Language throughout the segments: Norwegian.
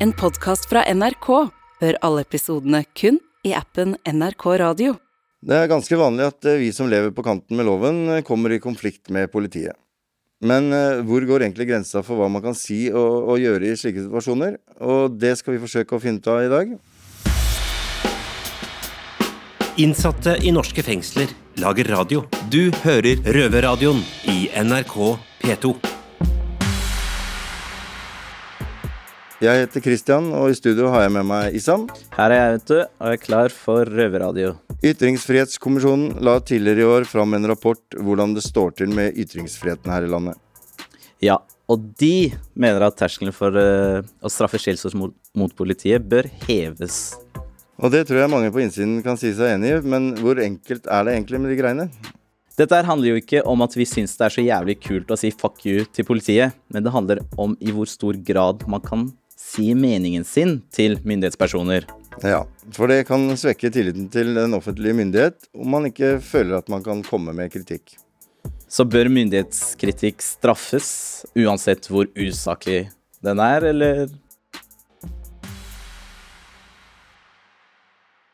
En podkast fra NRK. Hør alle episodene kun i appen NRK Radio. Det er ganske vanlig at eh, vi som lever på kanten med loven, eh, kommer i konflikt med politiet. Men eh, hvor går egentlig grensa for hva man kan si og, og gjøre i slike situasjoner? Og det skal vi forsøke å finne ut av i dag. Innsatte i norske fengsler lager radio. Du hører Røverradioen i NRK P2. Jeg heter Christian, og i studio har jeg med meg Isam. Her er jeg, vet du, og er klar for røverradio. Ytringsfrihetskommisjonen la tidligere i år fram en rapport hvordan det står til med ytringsfriheten her i landet. Ja, og de mener at terskelen for uh, å straffe skjellsord mot, mot politiet bør heves. Og det tror jeg mange på innsiden kan si seg enig i, men hvor enkelt er det egentlig med de greiene? Dette her handler jo ikke om at vi syns det er så jævlig kult å si fuck you til politiet, men det handler om i hvor stor grad man kan si meningen sin til myndighetspersoner. Ja, for det kan svekke tilliten til den offentlige myndighet om man ikke føler at man kan komme med kritikk. Så bør myndighetskritikk straffes, uansett hvor usaklig den er, eller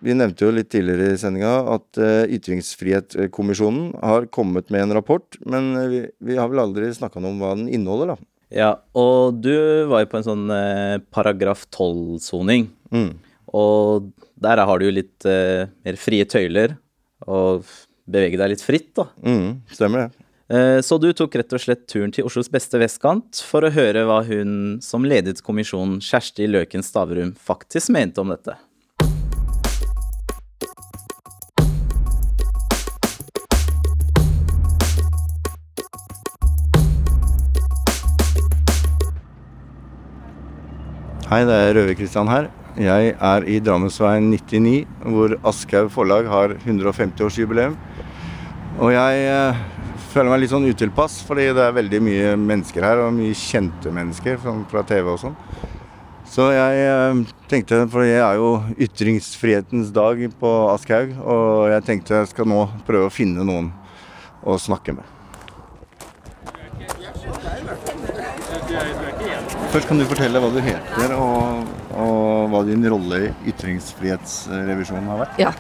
Vi nevnte jo litt tidligere i sendinga at uh, Ytringsfrihetskommisjonen har kommet med en rapport, men uh, vi, vi, har vel aldri snakka noe om hva den inneholder, da. Ja, og du var jo på en sånn eh, paragraf 12-soning. Mm. Og der har du jo litt mer frie tøyler og bevege deg litt fritt, da. Mm, stemmer det. Så du tok rett og slett turen til Oslos beste vestkant for å høre hva hun som ledet kommisjonen, Kjersti Løken Stavrum, faktisk mente om dette. Hei, det er Røve-Kristian her. Jeg er i Drammensveien 99, hvor Aschehoug forlag har 150-årsjubileum. Og jeg eh, føler meg litt sånn utilpass, fordi det er veldig mye mennesker her, og mye kjente mennesker fra TV og sånn. Så jeg eh, tenkte, for jeg er jo ytringsfrihetens dag på Aschehoug, og jeg tenkte jeg skal nå prøve å finne noen å snakke med. Først kan du fortelle hva du heter og, og hva din rolle i ytringsfrihetsrevisjonen har vært. Ja,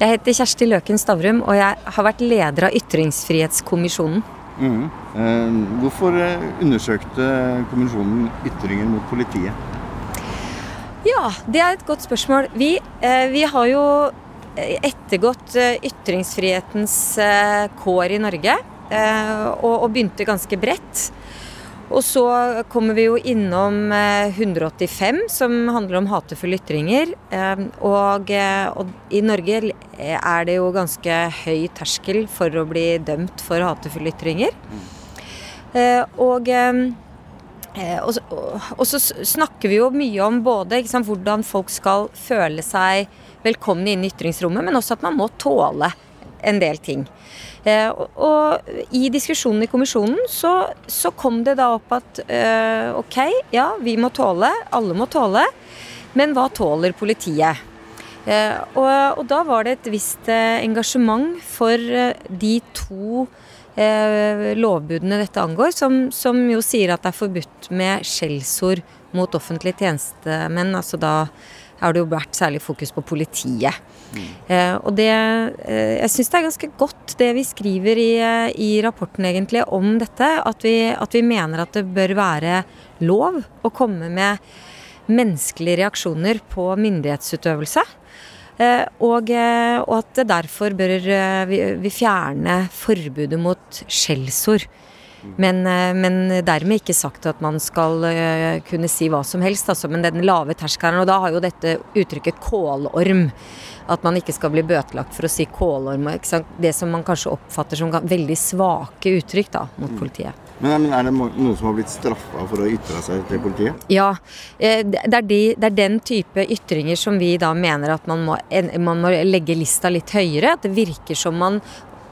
Jeg heter Kjersti Løken Stavrum, og jeg har vært leder av Ytringsfrihetskommisjonen. Mm. Eh, hvorfor eh, undersøkte kommisjonen ytringer mot politiet? Ja, det er et godt spørsmål. Vi, eh, vi har jo ettergått ytringsfrihetens kår i Norge, og, og begynte ganske bredt. Og så kommer vi jo innom 185, eh, som handler om hatefulle ytringer. Eh, og, eh, og, i Norge er det jo ganske høy terskel for å bli dømt for hatefulle ytringer. Og, og, og så snakker vi jo mye om både sant, hvordan folk skal føle seg velkomne inn i ytringsrommet, men også at man må tåle en del ting. Eh, og, i diskusjonen i kommisjonen så, så, kom det da opp at eh, ok, ja, vi må tåle, alle må tåle, men hva tåler politiet? Eh, og, og, da var det et visst engasjement for de to lovbudene dette angår, som, som, jo sier at det er forbudt med skjellsord mot offentlige tjenestemenn, altså da har det jo vært særlig fokus på politiet. Mm. Eh, og det eh, Jeg syns det er ganske godt det vi skriver i, eh, i rapporten egentlig om dette. At vi, at vi, mener at det bør være lov å komme med menneskelige reaksjoner på myndighetsutøvelse. Eh, og, eh, og, at det derfor bør eh, vi, vi fjerne forbudet mot skjellsord. Men, eh, men, dermed ikke sagt at man skal eh, kunne si hva som helst. Altså, men den lave terskelen, og da har jo dette uttrykket kålorm. At man ikke skal bli bøtelagt for å si kålorm. Det som man kanskje oppfatter som veldig svake uttrykk da, mot mm. politiet. Men, Er det noen som har blitt straffa for å ytre seg til politiet? Ja, eh, det er, de, det er, den type ytringer som vi da mener at man må, man må legge lista litt høyere. At det virker som man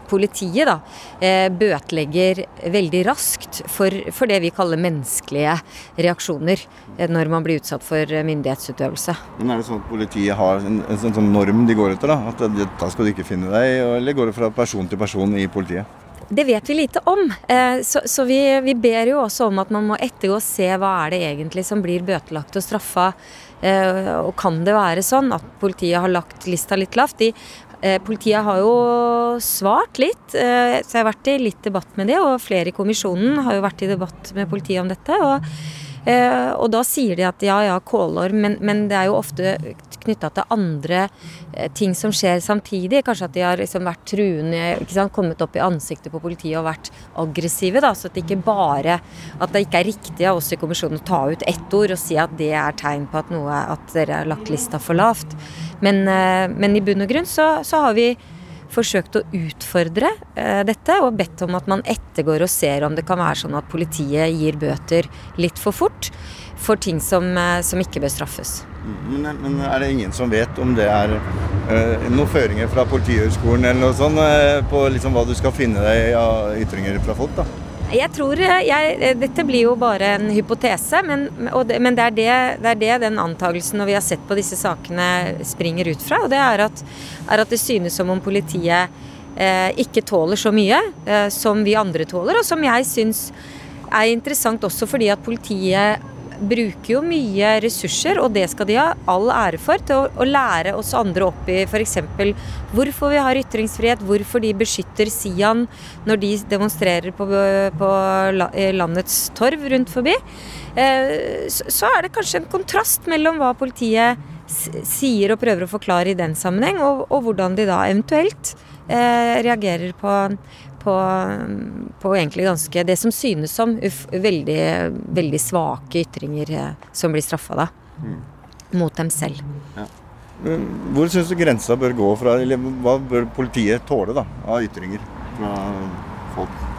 politiet da, eh, bøtelegger veldig raskt for, for, det vi kaller menneskelige reaksjoner eh, når man blir utsatt for myndighetsutøvelse. Men Er det sånn at politiet har en, en sånn, sånn norm de går etter? da, At da skal du ikke finne deg eller går det fra person til person i politiet? Det vet vi lite om. Eh, så, så vi, vi, ber jo også om at man må ettergå og se hva er det egentlig som blir bøtelagt og straffa. Eh, og kan det være sånn at politiet har lagt lista litt lavt? De, eh, politiet har jo svart litt, så jeg har vært i litt debatt med det, og flere i kommisjonen har jo vært i debatt med politiet om dette. og Eh, og da sier de at ja ja, kålorm, men, men det er jo ofte knytta til andre eh, ting som skjer samtidig. Kanskje at de har liksom vært truende, kommet opp i ansiktet på politiet og vært aggressive. da, Så at det ikke bare at det ikke er riktig av oss i kommisjonen å ta ut ett ord og si at det er tegn på at, noe, at dere har lagt lista for lavt. Men, eh, men i bunn og grunn så, så har vi forsøkt å utfordre eh, dette og bedt om at man ettergår og ser om det kan være sånn at politiet gir bøter litt for fort for ting som, eh, som ikke bør straffes. Men, men, er det ingen som vet om det er uh, noen føringer fra Politihøgskolen eller noe sånt på liksom hva du skal finne deg av ytringer fra folk? da? Jeg tror eh, jeg, eh, Dette blir jo bare en hypotese, men, det, men det, er det, det, er det, den antagelsen når vi har sett på disse sakene springer ut fra. Og det er at, er at det synes som om politiet eh, ikke tåler så mye eh, som vi andre tåler, og som jeg syns er interessant også fordi at politiet bruker jo mye ressurser, og det skal de ha all ære for, til å, å lære oss andre opp i f.eks. hvorfor vi har ytringsfrihet, hvorfor de beskytter Sian når de demonstrerer på, på landets torv rundt forbi. Eh, så er det kanskje en kontrast mellom hva politiet sier og prøver å forklare i den sammenheng, og, og hvordan de da eventuelt eh, reagerer på, på, på, egentlig ganske Det som synes som uff, veldig, veldig svake ytringer eh, som blir straffa, da. Mm. Mot dem selv. Ja. Hvor syns du grensa bør gå fra, eller hva bør politiet tåle da, av ytringer fra folk?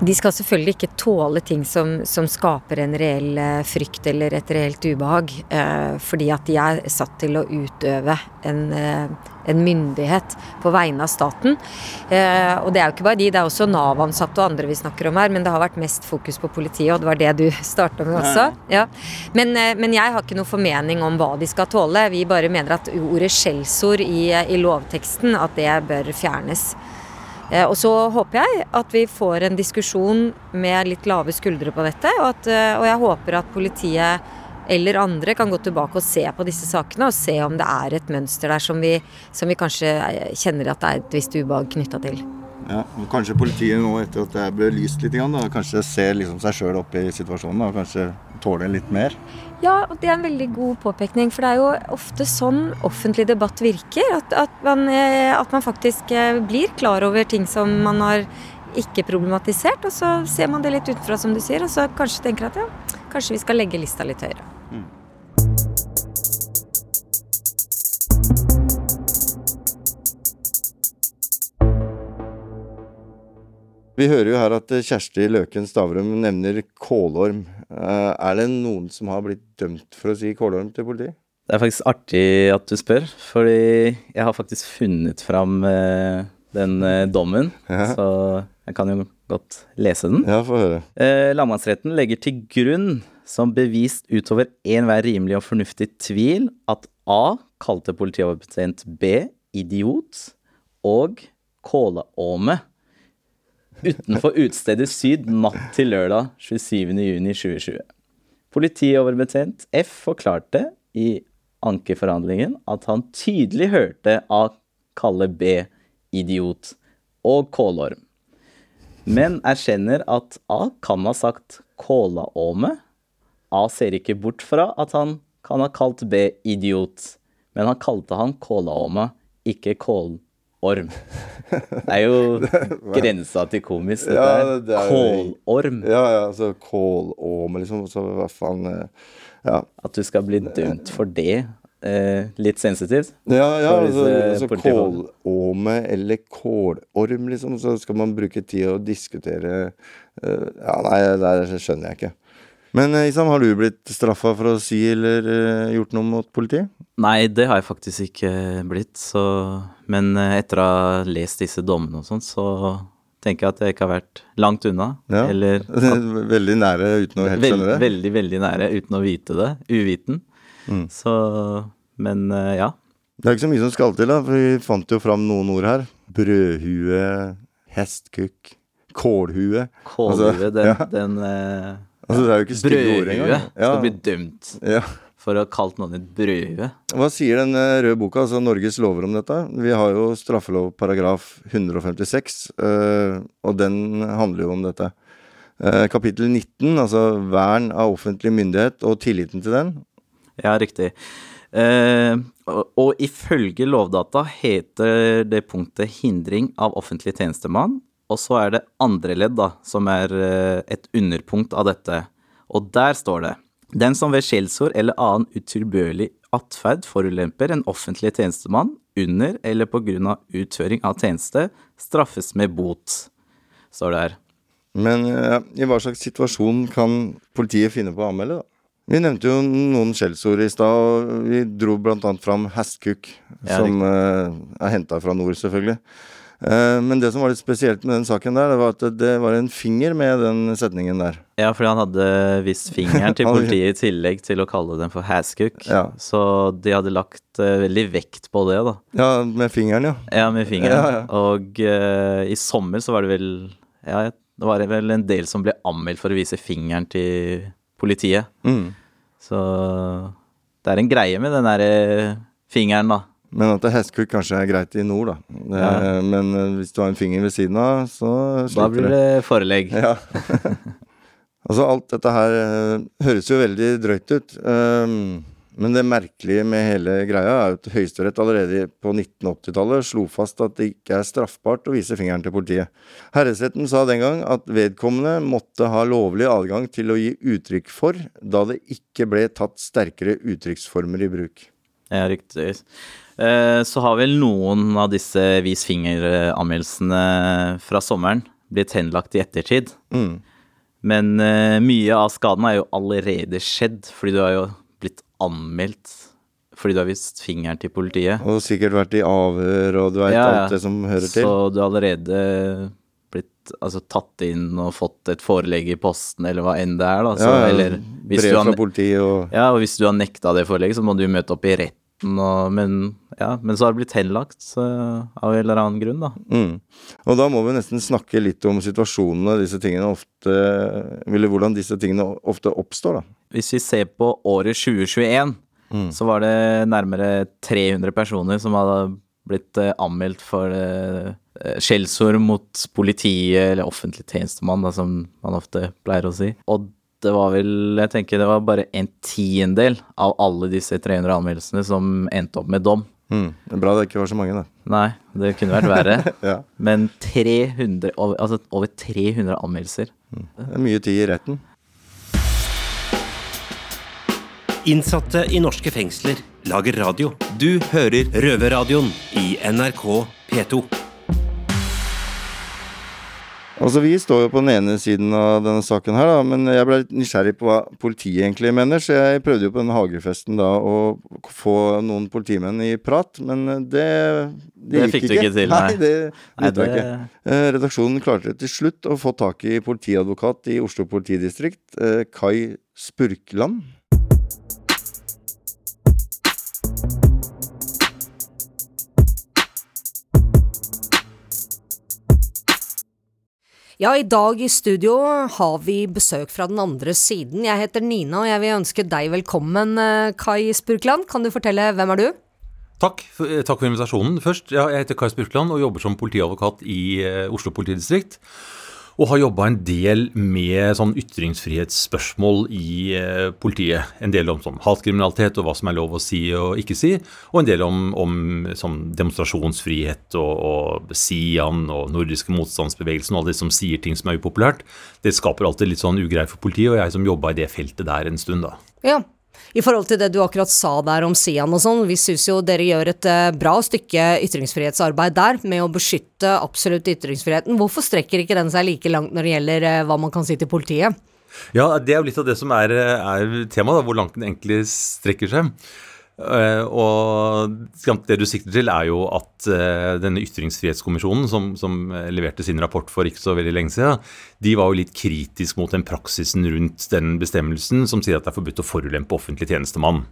De skal selvfølgelig ikke tåle ting som, som skaper en reell eh, frykt eller et reelt ubehag, eh, fordi at de er satt til å utøve en, eh, en myndighet på vegne av staten. Eh, og det er jo ikke bare de, det er også Nav-ansatte og andre vi snakker om her, men det har vært mest fokus på politiet, og det var det du starta med også. Ja. Men, men, jeg har ikke noe formening om hva de skal tåle. Vi bare mener at ordet skjellsord i, i lovteksten, at det bør fjernes. Eh, og så håper jeg at vi får en diskusjon med litt lave skuldre på dette, og, at, eh, og jeg håper at politiet eller andre kan gå tilbake og se på disse sakene og se om det er et mønster der som vi, som vi kanskje eh, kjenner at det er et visst ubehag knytta til. Ja, og Kanskje politiet nå etter at det er belyst litt, da, kanskje ser liksom seg sjøl opp i situasjonen og kanskje tåler litt mer? Ja, og det er en veldig god påpekning. For det er jo ofte sånn offentlig debatt virker. At, at, man, eh, at man, faktisk eh, blir klar over ting som man har ikke problematisert. Og så ser man det litt utenfra, som du sier, og så kanskje tenker at ja, kanskje vi skal legge lista litt høyere. Vi hører jo her at Kjersti Løken Stavrum nevner kålorm. Eh, er det noen som har blitt dømt for å si kålorm til politiet? Det er faktisk artig at du spør, fordi jeg har faktisk funnet fram eh, den eh, dommen. Ja. Så jeg kan jo godt lese den. Ja, få høre. Lagmannsretten legger til grunn som bevist utover enhver rimelig og fornuftig tvil at A kalte politioverbetjent B idiot og kåleåme utenfor utstedet Syd natt til lørdag 27.6.2020. Politioverbetjent F forklarte i ankeforhandlingen at han tydelig hørte A kalle B idiot og kålorm, men erkjenner at A kan ha sagt kålaåme. A ser ikke bort fra at han kan ha kalt B idiot, men han kalte han kålaåme, ikke kål orm. Det er jo grensa til komisk, dette ja, det er. Kålorm. Ja, ja, altså kålorm, liksom. Så hva faen eh, Ja. At du skal bli dømt for det. Eh, litt sensitivt. Ja, ja, altså, altså kålåme eller kålorm, liksom. Så skal man bruke tid å diskutere uh, Ja, nei, det skjønner jeg ikke. Men eh, Isam, har du blitt straffa for å si eller uh, gjort noe mot politiet? Nei, det har jeg faktisk ikke blitt. Så Men uh, etter å ha lest disse dommene og sånn, så tenker jeg at jeg ikke har vært langt unna. Ja, eller Veldig nære uten å helt skjønne det? Veldig, veldig nære uten å vite det. Uviten. Mm. Så Men uh, ja. Det er ikke så mye som skal til, da. For vi fant jo fram noen ord her. Brødhue, hestkukk, kålhue. Kålhue, Altså, den, ja. den Altså, det er jo ikke stygge ord brødhue, engang. skal bli dømt ja. for å ha kalt noen et brødhue. Hva sier den eh, røde boka, altså Norges lover om dette? Vi har jo straffelov paragraf 156, eh, og den handler jo om dette. Eh, kapittel 19, altså vern av offentlig myndighet og tilliten til den. Ja, riktig. Uh, og, og ifølge Lovdata heter det punktet 'hindring av offentlig tjenestemann', og så er det andre ledd, da, som er eh, et underpunkt av dette. Og der står det Den som ved skjellsord eller annen utilbørlig atferd forulemper en offentlig tjenestemann under eller på grunn av utføring av tjeneste, straffes med bot, står det her. Men ja, i hva slags situasjon kan politiet finne på å anmelde, da? Vi nevnte jo noen skjellsord i stad, og vi dro blant annet fram hestkuk, Ja, som uh, er henta fra nord, selvfølgelig. Eh, men det som var litt spesielt med den saken der, det var at det var en finger med den setningen der. Ja, fordi han hadde vist fingeren til politiet i tillegg til å kalle den for Haskook. Ja. Så de hadde lagt eh, veldig vekt på det, da. Ja, med fingeren, ja. Ja, med fingeren. Ja, ja. Og uh, i sommer så var det vel Ja, det var vel en del som ble anmeldt for å vise fingeren til politiet. Mm. Så det er en greie med den derre fingeren, da. Men at hestekuk kanskje er greit i nord, da. Ja. Men eh, hvis du har en finger ved siden av, så Da blir det forelegg. Ja. altså, alt dette her eh, høres jo veldig drøyt ut. Um, men det merkelige med hele greia er at Høyesterett allerede på 1980-tallet slo fast at det ikke er straffbart å vise fingeren til politiet. Herresretten sa den gang at vedkommende måtte ha lovlig adgang til å gi uttrykk for, da det ikke ble tatt sterkere uttrykksformer i bruk. Ja, riktig. Eh, Så har vel noen av disse vis finger-anmeldelsene fra sommeren blitt henlagt i ettertid. Mm. Men eh, mye av skaden er jo allerede skjedd, fordi du har jo blitt anmeldt fordi du har vist fingeren til politiet. Og sikkert vært i avhør, og du veit Ja, ja. alt det som hører til. Så du har allerede blitt altså, tatt inn og fått et forelegg i posten, eller hva enn det er. Da. Så, ja, eller, hvis brev du har, fra politiet og ja, og hvis du har nekta det forelegget, så må du møte opp i retten. Og, men, ja, men så har det blitt henlagt så, av en eller annen grunn, da. Mm. Og da må vi nesten snakke litt om situasjonene disse tingene ofte Eller hvordan disse tingene ofte oppstår, da. Hvis vi ser på året 2021, Mm. så var det nærmere 300 personer som hadde blitt eh, anmeldt for eh, skjellsord mot politiet eller offentlig tjenestemann, da, som man ofte pleier å si. Og det var vel, jeg tenker det var bare en tiendedel av alle disse 300 anmeldelsene som endte opp med dom. Mm. Det er bra det ikke var så mange, da. Nei, det kunne vært verre. Ja. Men 300, over, altså over 300 anmeldelser. Det er mye tid i retten. Innsatte i norske fengsler lager radio. Du hører Røverradioen i NRK P2. Altså, Vi står jo på den ene siden av denne saken her, da, men jeg ble litt nysgjerrig på hva politiet egentlig mener, så jeg prøvde jo på den hagefesten da å få noen politimenn i prat, men det, det, Det gikk fikk du ikke til, nei. Nei, det nytta det- ikke. Eh, Redaksjonen klarte til slutt å få tak i politiadvokat i Oslo politidistrikt, eh, Kai Spurkland. Ja, i dag i studio har vi besøk fra den andre siden. Jeg heter Nina, og jeg vil ønske deg velkommen, eh, Kai Spurkland. Kan du fortelle hvem er du? Takk, takk for invitasjonen. Først, Jeg heter Kai Spurkland og jobber som politiadvokat i eh, Oslo politidistrikt. Og har jobba en del med sånn ytringsfrihetsspørsmål i eh, politiet. En del om sånn hatkriminalitet og hva som er lov å si og ikke si. Og en del om, om sånn demonstrasjonsfrihet og, og Sian og nordiske motstandsbevegelsen og alle de som sier ting som er upopulært. Det skaper alltid litt sånn ugreie for politiet, og jeg som jobba i det feltet der en stund, da. Ja, i forhold til det du akkurat sa der om Sian og sånn, vi syns jo dere gjør et eh, bra stykke ytringsfrihetsarbeid der med å beskytte absolutt ytringsfriheten. Hvorfor strekker ikke den seg like langt når det gjelder eh, hva man kan si til politiet? Ja, det er jo litt av det som er, er temaet, hvor langt den egentlig strekker seg. Eh, og det du sikter til, er jo at eh, denne ytringsfrihetskommisjonen, som, som eh, leverte sin rapport for ikke så veldig lenge siden, de var jo litt kritisk mot den praksisen rundt den bestemmelsen som sier at det er forbudt å forulempe offentlig tjenestemann.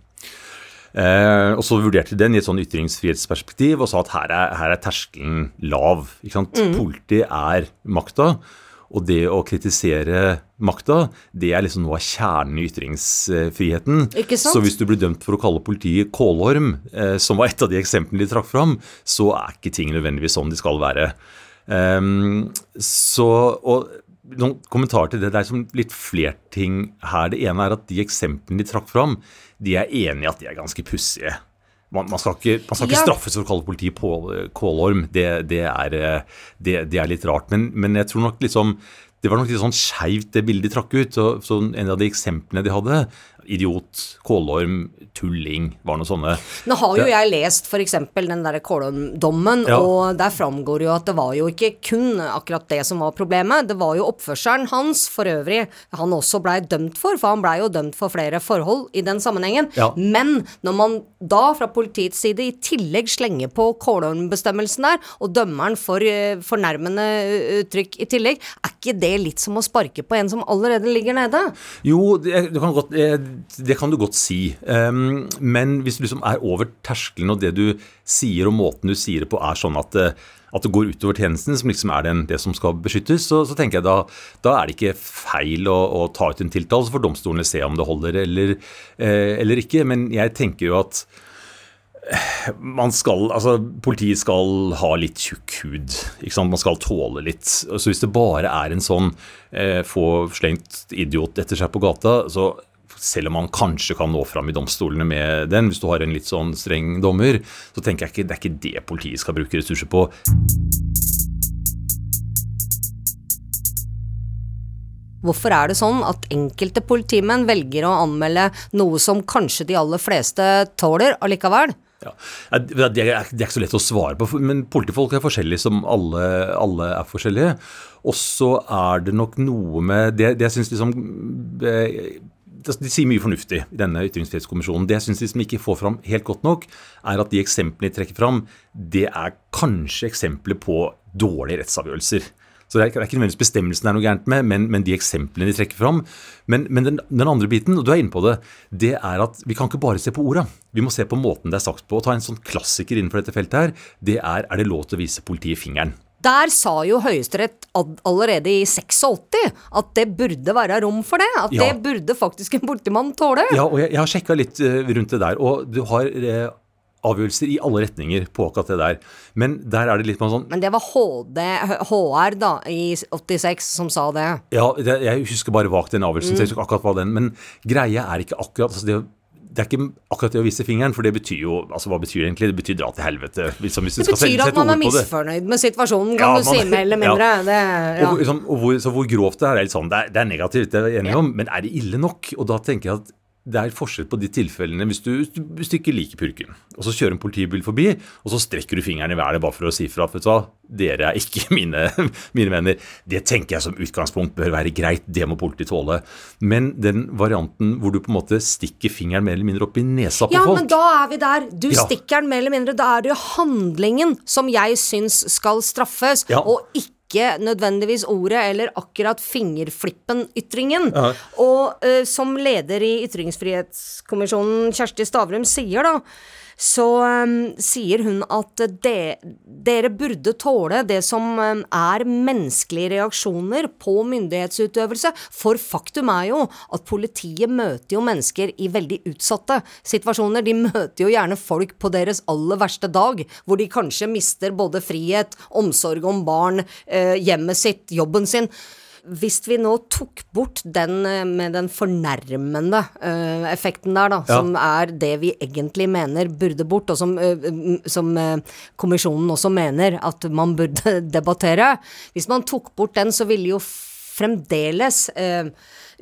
Eh, og så vurderte de den i et sånn ytringsfrihetsperspektiv og sa at her er, her er terskelen lav. Ikke sant? Politi er makta, Og det å kritisere makta, det er liksom noe av kjernen i ytringsfriheten. Ikke sant? Så hvis du blir dømt for å kalle politiet kålorm, eh, som var et av de eksemplene de trakk fram, så er ikke ting nødvendigvis sånn de skal være. Um, så, og noen kommentarer til det. Det er som litt flere ting her. Det ene er at de eksemplene de trakk fram, de er enig i at de er ganske pussige. Man, man skal ikke, man skal ikke Ja. straffes for å kalle politiet på- kålorm. Det, det, er, eh, det, det er litt rart. Men, men jeg tror nok liksom det var nok litt sånn skeivt, det bildet de trakk ut. Og, så en av de eksemplene de hadde, idiot, kålorm, tulling, var noe sånne. Nå har jo jeg lest f.eks. den der kålormdommen Ja. og der framgår jo at det var jo ikke kun akkurat det som var problemet, det var jo oppførselen hans for øvrig han også blei dømt for, for han blei jo dømt for flere forhold i den sammenhengen. Ja. Men når man da fra politiets side i tillegg slenger på kålormbestemmelsen der, og dømmer for eh, fornærmende eh, uttrykk i tillegg, er ikke det litt som å sparke på en som allerede ligger nede? Jo, det, det, kan, godt, eh, det kan du godt si. Um, men hvis du liksom er over terskelen, og det du sier og måten du sier det på er sånn at, det- at det går utover tjenesten, som liksom er den, det som skal beskyttes, så, så tenker jeg da, da er det ikke feil å, å ta ut en tiltale, så får domstolene se om det holder eller, eh, eller ikke. Men jeg tenker jo at man skal, altså Politiet skal ha litt tjukk hud. ikke sant? Man skal tåle litt. Så Hvis det bare er en sånn eh, få slengt idiot etter seg på gata, så selv om man kanskje kan nå fram i domstolene med den, hvis du har en litt sånn streng dommer, så tenker jeg ikke det er ikke det politiet skal bruke ressurser på. Hvorfor er det sånn at enkelte politimenn velger å anmelde noe som kanskje de aller fleste tåler allikevel? Ja. Det er, det er ikke så lett å svare på, men politifolk er forskjellige som alle, alle er forskjellige. Og så er det nok noe med det, det jeg synes liksom eh, De sier mye fornuftig i denne ytringsfrihetskommisjonen. Det jeg syns liksom ikke får fram helt godt nok, er at de eksemplene de trekker fram, det er kanskje eksempler på dårlige rettsavgjørelser. Så det er, ikke nødvendigvis bestemmelsen det er noe gærent med, men, men de eksemplene de trekker fram. Men, men den, den andre biten, og du er inne på det, det er at vi kan ikke bare se på orda. Vi må se på måten det er sagt på. Og ta en sånn klassiker innenfor dette feltet her, det er er det lov til å vise politiet fingeren. Der sa jo Høyesterett allerede i 86 at det burde være rom for det. At Ja. det burde faktisk en politimann tåle. Ja, og jeg, jeg har sjekka litt eh, rundt det der, og du har eh, avgjørelser i alle retninger på akkurat det der. Men der er det litt sånn Men det var HD, HR da, i 86 som sa det. Ja, det, jeg husker bare vagt den avgjørelsen, så jeg husker akkurat hva den Men greia er ikke akkurat altså det, det er ikke akkurat det å vise fingeren, for det betyr jo altså Hva betyr det egentlig? Det betyr dra til helvete. Liksom, Det betyr at man er misfornøyd med situasjonen, kan Ja, du man- si, mer eller mindre. ja. Det, ja. Og, liksom, og hvor, så hvor grovt det er, er litt sånn, det er, det er negativt, det er jeg enig om, men er det ille nok? Og da tenker jeg at det er forskjell på de tilfellene hvis du, hvis du, ikke liker purken, og så kjører en politibil forbi, og så strekker du fingeren i været bare for å si fra at vet du hva, dere er ikke mine, mine venner. Det tenker jeg som utgangspunkt bør være greit, det må politiet tåle. Men den varianten hvor du på en måte stikker fingeren mer eller mindre opp i nesa på Ja, folk men da er vi der. Du Ja. stikker den mer eller mindre. Da er det jo handlingen som jeg syns skal straffes, Ja. og ikke nødvendigvis ordet eller akkurat fingerflippen-ytringen. Og uh, som leder i Ytringsfrihetskommisjonen, Kjersti Stavrum, sier da, så um, sier hun at de, dere burde tåle det som eh, er menneskelige reaksjoner på myndighetsutøvelse. For faktum er jo at politiet møter jo mennesker i veldig utsatte situasjoner. De møter jo gjerne folk på deres aller verste dag, hvor de kanskje mister både frihet, omsorg om barn, eh, hjemmet sitt, jobben sin. Hvis vi nå tok bort den eh, med den fornærmende uh, effekten der, da, Ja. som er det vi egentlig mener burde bort, og som, mm, som uh, kommisjonen også mener at man burde debattere Hvis man tok bort den, så ville jo fremdeles eh,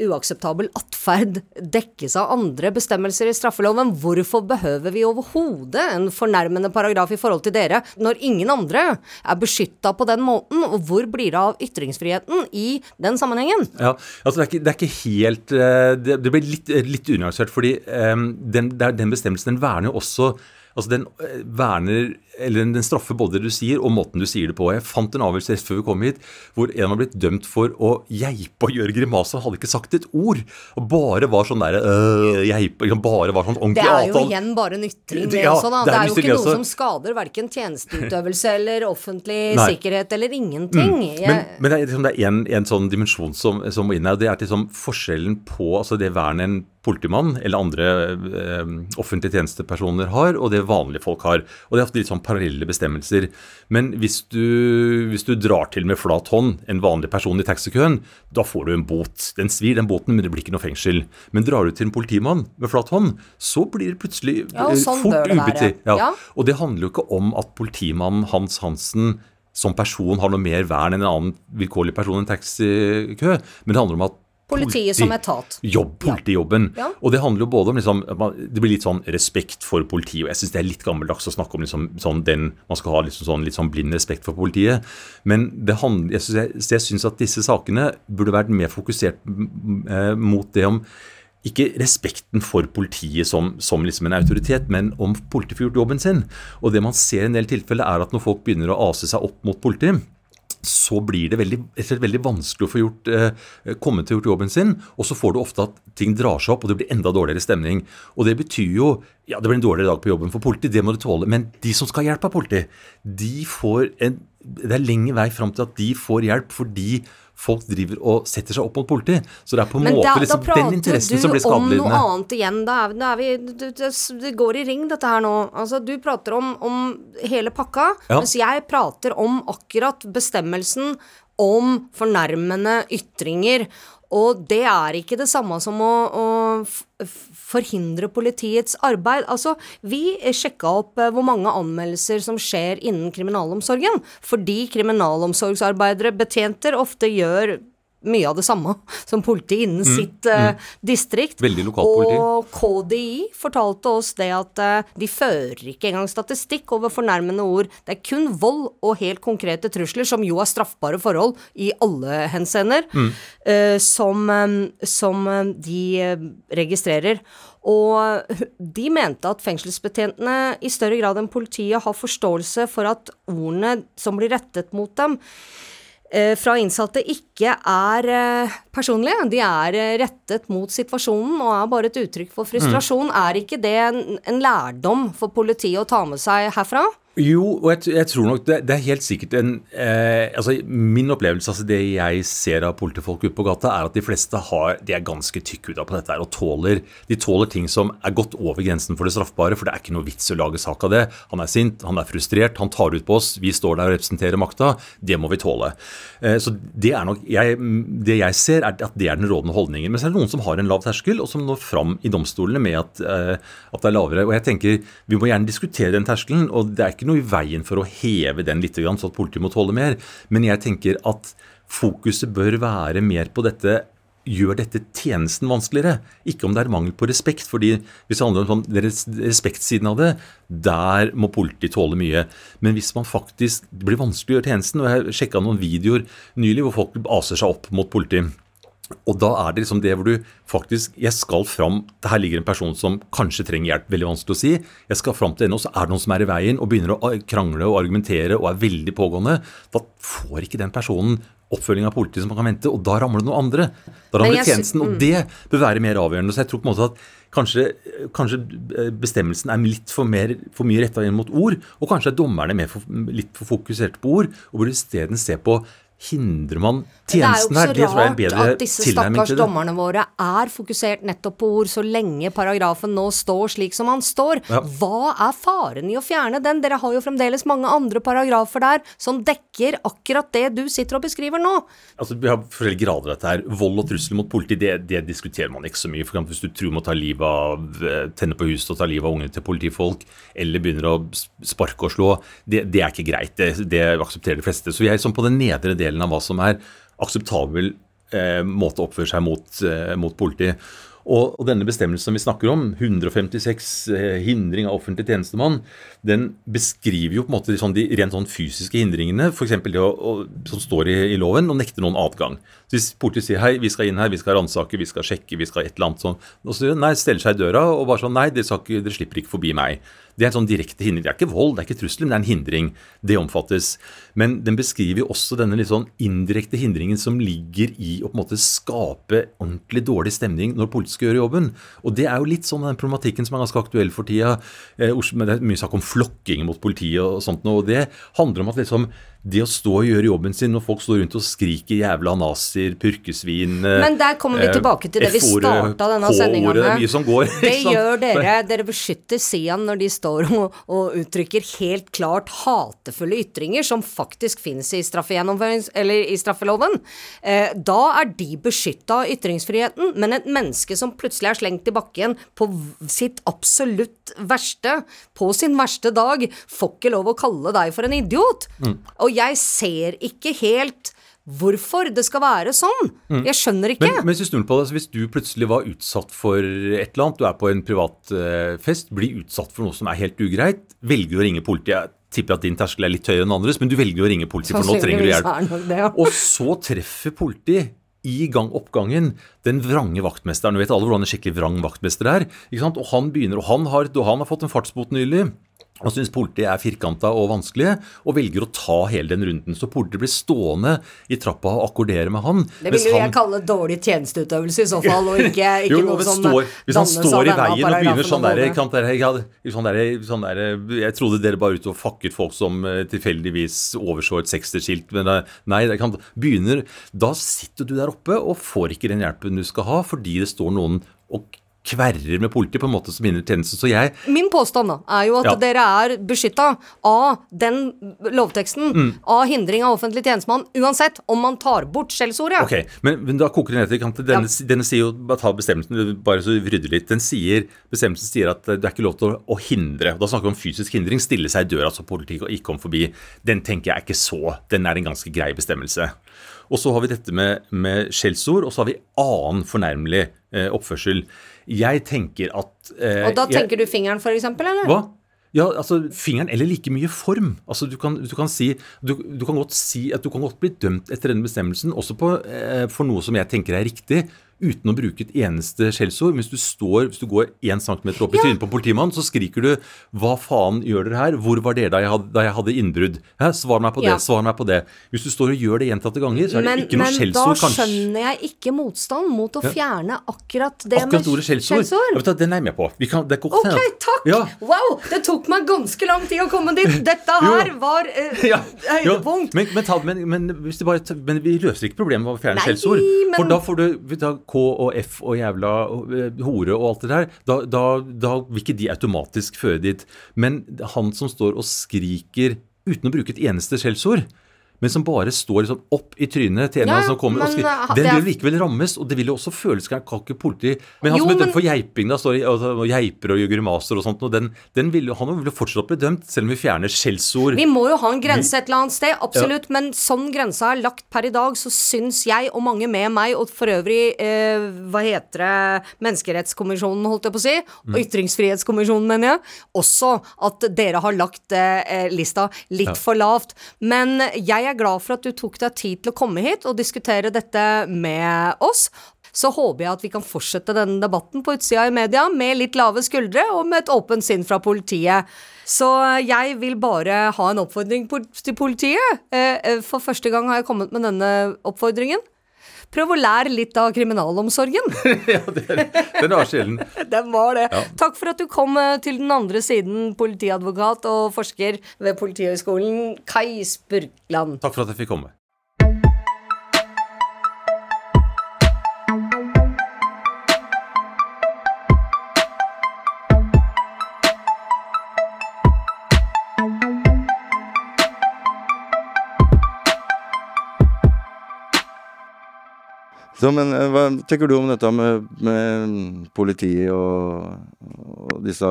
uakseptabel atferd dekkes av andre bestemmelser i straffeloven. Hvorfor behøver vi overhodet en fornærmende paragraf i forhold til dere, når ingen andre er beskytta på den måten? Og hvor blir det av ytringsfriheten i den sammenhengen? Ja, altså det er ikke, det er ikke helt eh, Det, det blir litt, litt unyansert, fordi um, den, den bestemmelsen den verner jo også Altså Den eh, verner, eller den, straffer både det du sier og måten du sier det på. Jeg fant en avgjørelse rett før vi kom hit hvor en var blitt dømt for å geipe og gjøre grimaser. Hadde ikke sagt et ord. Og bare var sånn der øh, geipe, bare var sånn Det er jo igjen bare en ytring. Det- ja, også, da. det det er jo ikke noe som skader verken tjenesteutøvelse eller offentlig Nei. sikkerhet eller ingenting. Jeg, Men, men det er, liksom, det er en, en sånn dimensjon som, som må inn her. Det er liksom forskjellen på altså det vernet en politimann eller andre eh, offentlige tjenestepersoner har, og det vanlige folk har. Og Det er ofte litt sånn parallelle bestemmelser. Men hvis du, hvis du drar til med flat hånd en vanlig person i taxikøen, da får du en bot. Den svir, den boten, men det blir ikke noe fengsel. Men drar du til en politimann med flat hånd, så blir det plutselig Ja, sånn fort ubetid. Ja. Ja. Og det handler jo ikke om at politimannen Hans Hansen som person har noe mer vern enn en annen vilkårlig person i en taxikø, men det handler om at Politiet som etat. Jobb, politijobben. Ja. Og det handler jo både om liksom, Det blir litt sånn respekt for politiet. og Jeg syns det er litt gammeldags å snakke om liksom, sånn den Man skal ha liksom sånn, litt sånn blind respekt for politiet. Men det handler, jeg syns, jeg, syns at disse sakene burde vært mer fokusert eh, mot det om ikke respekten for politiet som, som liksom en autoritet, men om politiet får gjort jobben sin. Og det man ser i en del tilfeller, er at når folk begynner å ase seg opp mot politiet, så blir det veldig, veldig vanskelig å få gjort, eh, komme til å gjort jobben sin. Og så får du ofte at ting drar seg opp, og det blir enda dårligere stemning. Og det betyr jo ja, det blir en dårligere dag på jobben for politi, det må du tåle. Men de som skal ha hjelp av politi, de får en Det er lenge vei fram til at de får hjelp fordi folk driver og setter seg opp mot politi. Så det er på en måte da, da liksom, den interessen som du blir om noe skadelidende. annet igjen. Da er da er vi det går i ring, dette her nå. Altså, du prater om, om hele pakka, Ja. mens jeg prater om akkurat bestemmelsen om fornærmende ytringer. Og det er ikke det samme som å, å forhindre politiets arbeid. Altså, vi sjekka opp eh, hvor mange anmeldelser som skjer innen kriminalomsorgen. Fordi kriminalomsorgsarbeidere, betjenter, ofte gjør mye av det samme som politiet innen sitt mm. distrikt. Mm, Veldig lokalt politi. Og KDI fortalte oss det at eh, de fører ikke engang statistikk over fornærmende ord. Det er kun vold og helt konkrete trusler, som jo er straffbare forhold i alle henseender, Mm. eh, som, eh, som eh, de eh, registrerer. Og de mente at fengselsbetjentene i større grad enn politiet har forståelse for at ordene som blir rettet mot dem, eh, fra innsatte ikke er eh, personlige. De er eh, rettet mot situasjonen og er bare et uttrykk for frustrasjon. Er ikke det en, en lærdom for politiet å ta med seg herfra? Jo, og jeg, jeg tror nok det, det er helt sikkert en eh, altså Min opplevelse, altså det jeg ser av politifolk ute på gata, er at de fleste har, de er ganske tykkhuda på dette her og tåler De tåler ting som er gått over grensen for det straffbare, for det er ikke noe vits å lage sak av det. Han er sint, han er frustrert, han tar ut på oss, vi står der og representerer makta. Det må vi tåle. Eh, så det er nok jeg, Det jeg ser, er at det er den rådende holdningen. Men så er det noen som har en lav terskel, og som når fram i domstolene med at, eh, at det er lavere. Og jeg tenker Vi må gjerne diskutere den terskelen, og det er ikke noe i veien for å heve den litt, så at politiet må tåle mer. Men jeg tenker at fokuset bør være mer på dette Gjør dette tjenesten vanskeligere? Ikke om det er mangel på respekt. fordi Hvis det handler om sånn respektsiden av det, der må politiet tåle mye. Men hvis man faktisk blir vanskelig å gjøre tjenesten, og jeg sjekka noen videoer nylig hvor folk aser seg opp mot politiet. Og da er det liksom det hvor du faktisk Jeg skal fram Her ligger en person som kanskje trenger hjelp, veldig vanskelig å si. Jeg skal fram til henne, og så er det noen som er i veien og begynner å krangle og argumentere og er veldig pågående. Da får ikke den personen oppfølging av politiet som man kan vente, og da ramler det noen andre. Da Men ramler tjenesten, og det bør være mer avgjørende. Så jeg tror på en måte at kanskje, kanskje eh, bestemmelsen er litt for, mer, for mye retta inn mot ord, og kanskje er dommerne mer for, litt for fokuserte på ord, og burde isteden se på Hindrer man tjenesten her? Det er jo ikke så rart at disse stakkars dommerne våre er fokusert nettopp på ord, så lenge paragrafen nå står slik som han står. Ja. Hva er faren i å fjerne den? Dere har jo fremdeles mange andre paragrafer der som dekker akkurat det du sitter og beskriver nå. Altså, Vi har forskjellige grader av dette her. Vold og trusler mot politi, det, det diskuterer man ikke så mye. For eksempel hvis du truer med å ta livet av, eh, tenne på huset og ta livet av ungene til politifolk, eller begynner å sparke og slå, det, det er ikke greit. Det, det aksepterer de fleste. Så vi er liksom på den nedre delen av hva som er akseptabel eh, måte å oppføre seg mot, eh, mot politi. Og, og denne bestemmelsen vi snakker om, 156 eh, hindring av offentlig tjenestemann, den beskriver jo på en måte sånn, de rent sånn fysiske hindringene, f.eks. det å, å, som står i, i loven, å nekte noen adgang. Så Hvis politiet sier hei, vi skal inn her, vi skal ransake, vi skal sjekke, vi skal et eller annet sånn, og så nei, steller seg i døra og bare sånn nei, dere, ikke, dere slipper ikke forbi meg. Det er en sånn direkte hindring. Det er ikke vold, det er ikke trusler, men det er en hindring. Det omfattes. Men den beskriver også denne litt sånn indirekte hindringen som ligger i å på en måte skape ordentlig dårlig stemning når politiet skal gjøre jobben. Og det er jo litt sånn den problematikken som er ganske aktuell for tida. Eh, det er mye snakk om flokking mot politiet og sånt, og det handler om at liksom det å stå og gjøre jobben sin når folk står rundt og skriker 'jævla nazier', 'purkesvin' Men der kommer vi tilbake til det vi starta denne sendinga med. Det går. Det gjør dere. Dere beskytter Sian når de står og, og uttrykker helt klart hatefulle ytringer, som faktisk finnes i, i straffeloven. Eh, da er de beskytta av ytringsfriheten. Men et menneske som plutselig er slengt i bakken på sitt absolutt verste, på sin verste dag, får ikke lov å kalle deg for en idiot. Mm. Og jeg ser ikke helt hvorfor det skal være sånn. Mm. Jeg skjønner ikke. Men, men hvis, du på det, hvis, du plutselig var utsatt for et eller annet, du er på en privat uh, fest, blir utsatt for noe som er helt ugreit, velger å ringe politiet. Jeg tipper at din terskel er litt høyere enn andres, men du velger å ringe politiet, for nå trenger du hjelp. Det, ja. Og så treffer politiet i gang oppgangen den vrange vaktmesteren. Du vet alle hvordan en skikkelig vrang vaktmester er. Og han begynner, og han har, og han har fått en fartsbot nylig og syns politiet er firkanta og vanskelige, og velger å ta hele den runden. Så politiet blir stående i trappa og akkordere med han. Det vil jo jeg kalle dårlig tjenesteutøvelse i så fall, og ikke, ikke jo, noe som står, Hvis han står i veien og begynner sånn der, sånn der, sånn der, Jeg trodde dere bare ute og fakket folk som eh, tilfeldigvis overså et seksterskilt, men eh, nei, det kan, begynner Da sitter du der oppe og får ikke den hjelpen du skal ha, fordi det står noen og kverrer med politiet på en måte som minner tjenesten. Så jeg Min påstand da, er jo at ja. dere er beskytta av den lovteksten, mm. av hindring av offentlig tjenestemann, uansett om man tar bort skjellsordet. Ok, men, men, da koker det ned til denne, ja. denne sier jo, bare ta bestemmelsen, bare så rydde litt, den sier, bestemmelsen sier at det er ikke lov til å, å hindre, da snakker vi om fysisk hindring, stille seg i døra så politiet ikke kom forbi. Den tenker jeg er ikke så, den er en ganske grei bestemmelse. Og så har vi dette med, med skjellsord, og så har vi annen fornærmelig oppførsel. Jeg tenker at eh, Og da tenker jeg, du fingeren, f.eks., eller? Hva? Ja, altså fingeren eller like mye form. Altså Du kan, du kan si du, du, kan godt si at du kan godt bli dømt etter denne bestemmelsen, også på, eh, for noe som jeg tenker er riktig uten å bruke et eneste skjellsord. Hvis du står, hvis du går én centimeter opp i ja. trynet på en politimann, så skriker du 'hva faen gjør dere her', 'hvor var dere da jeg hadde, da jeg hadde innbrudd'? Hæ? Svar meg på det, ja. svar meg på det. Hvis du står og gjør det gjentatte ganger, så er det men, ikke noe skjellsord, kanskje. Men da skjønner jeg ikke motstand mot å fjerne akkurat det akkurat med skjellsord. vet den er jeg med på. Kan, det ok, takk! Ja. Wow! Det tok meg ganske lang tid å komme dit. Dette her var uh, høydepunkt. Men, men, men, men, men, vi løser ikke problemet med å fjerne skjellsord. For da får du da, K og F og jævla eh, hore og alt det der, da, da, da vil ikke de automatisk føre dit. Men han som står og skriker uten å bruke et eneste skjellsord, men som bare står liksom opp i trynet til en ja, som kommer men, og skriver. Eh, den vil likevel rammes, og det vil jo også føles kan ikke politi Men han jo, som er dømt for geiping, da, står og, og geiper og gjør grimaser og sånt, og den, den vil han vil jo fortsatt bli dømt, selv om vi fjerner skjellsord. Vi må jo ha en grense et eller annet sted, absolutt, ja. men sånn grensa er lagt per i dag, så syns jeg, og mange med meg, og for øvrig, eh, hva heter det, Menneskerettskommisjonen, holdt jeg på å si, og mm. Ytringsfrihetskommisjonen, mener jeg, også at dere har lagt eh, lista litt ja. for lavt. Men jeg er er glad for at du tok deg tid til å komme hit og diskutere dette med oss. Så håper jeg at vi kan fortsette denne debatten på utsida i media med litt lave skuldre og med et åpent sinn fra politiet. Så jeg vil bare ha en oppfordring til politiet. Eh, eh, for første gang har jeg kommet med denne oppfordringen. Prøv å lære litt av kriminalomsorgen. ja, den, den var sjelden. den var det. Ja. Takk for at du kom eh, til den andre siden, politiadvokat og forsker ved Politihøgskolen, Kai Spurkland. Takk for at jeg fikk komme. Så, men eh, hva tenker du om dette med, med politiet og, og, disse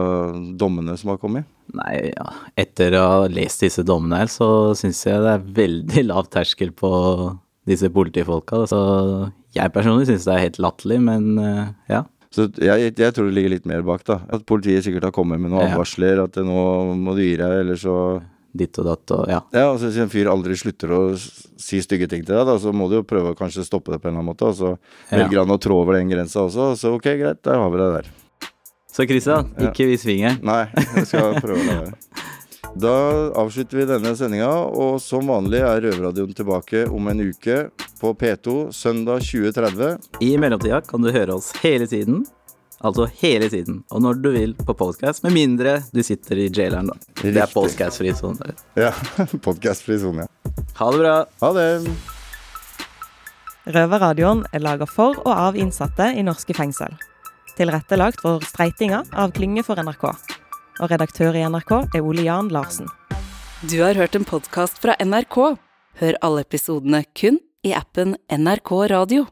dommene som har kommet? Nei, ja. etter å ha lest disse dommene her, så syns jeg det er veldig lav terskel på disse politifolka. Så jeg personlig syns det er helt latterlig, men eh, ja. Så jeg, jeg, tror det ligger litt mer bak, da. At politiet sikkert har kommet med noen advarsler. At nå må du gi deg, eller så ditt og datt og ja. Ja, altså Hvis en fyr aldri slutter å si stygge ting til deg, da, så må du jo prøve å kanskje stoppe det på en eller annen måte. Og så velger han å trå over den grensa også, så ok, greit, der har vi det der. Så Christian, ikke vis fingeren. Nei, jeg skal prøve å la være. Da avslutter vi denne sendinga, og som vanlig er Røverradioen tilbake om en uke på P2 søndag 2030. I mellomtida kan du høre oss hele tiden. Altså hele tiden. Og når du vil på podcast, med mindre du sitter i jaileren, da. Det er podcast-fri sone. Ja, podkastfri sone. Ha det bra. Ha det. Røverradioen er laga for og av innsatte i norske fengsel. Tilrettelagt for streitinga av Klynge for NRK. Og redaktør i NRK er Ole Jan Larsen. Du har hørt en podkast fra NRK. Hør alle episodene kun i appen NRK Radio.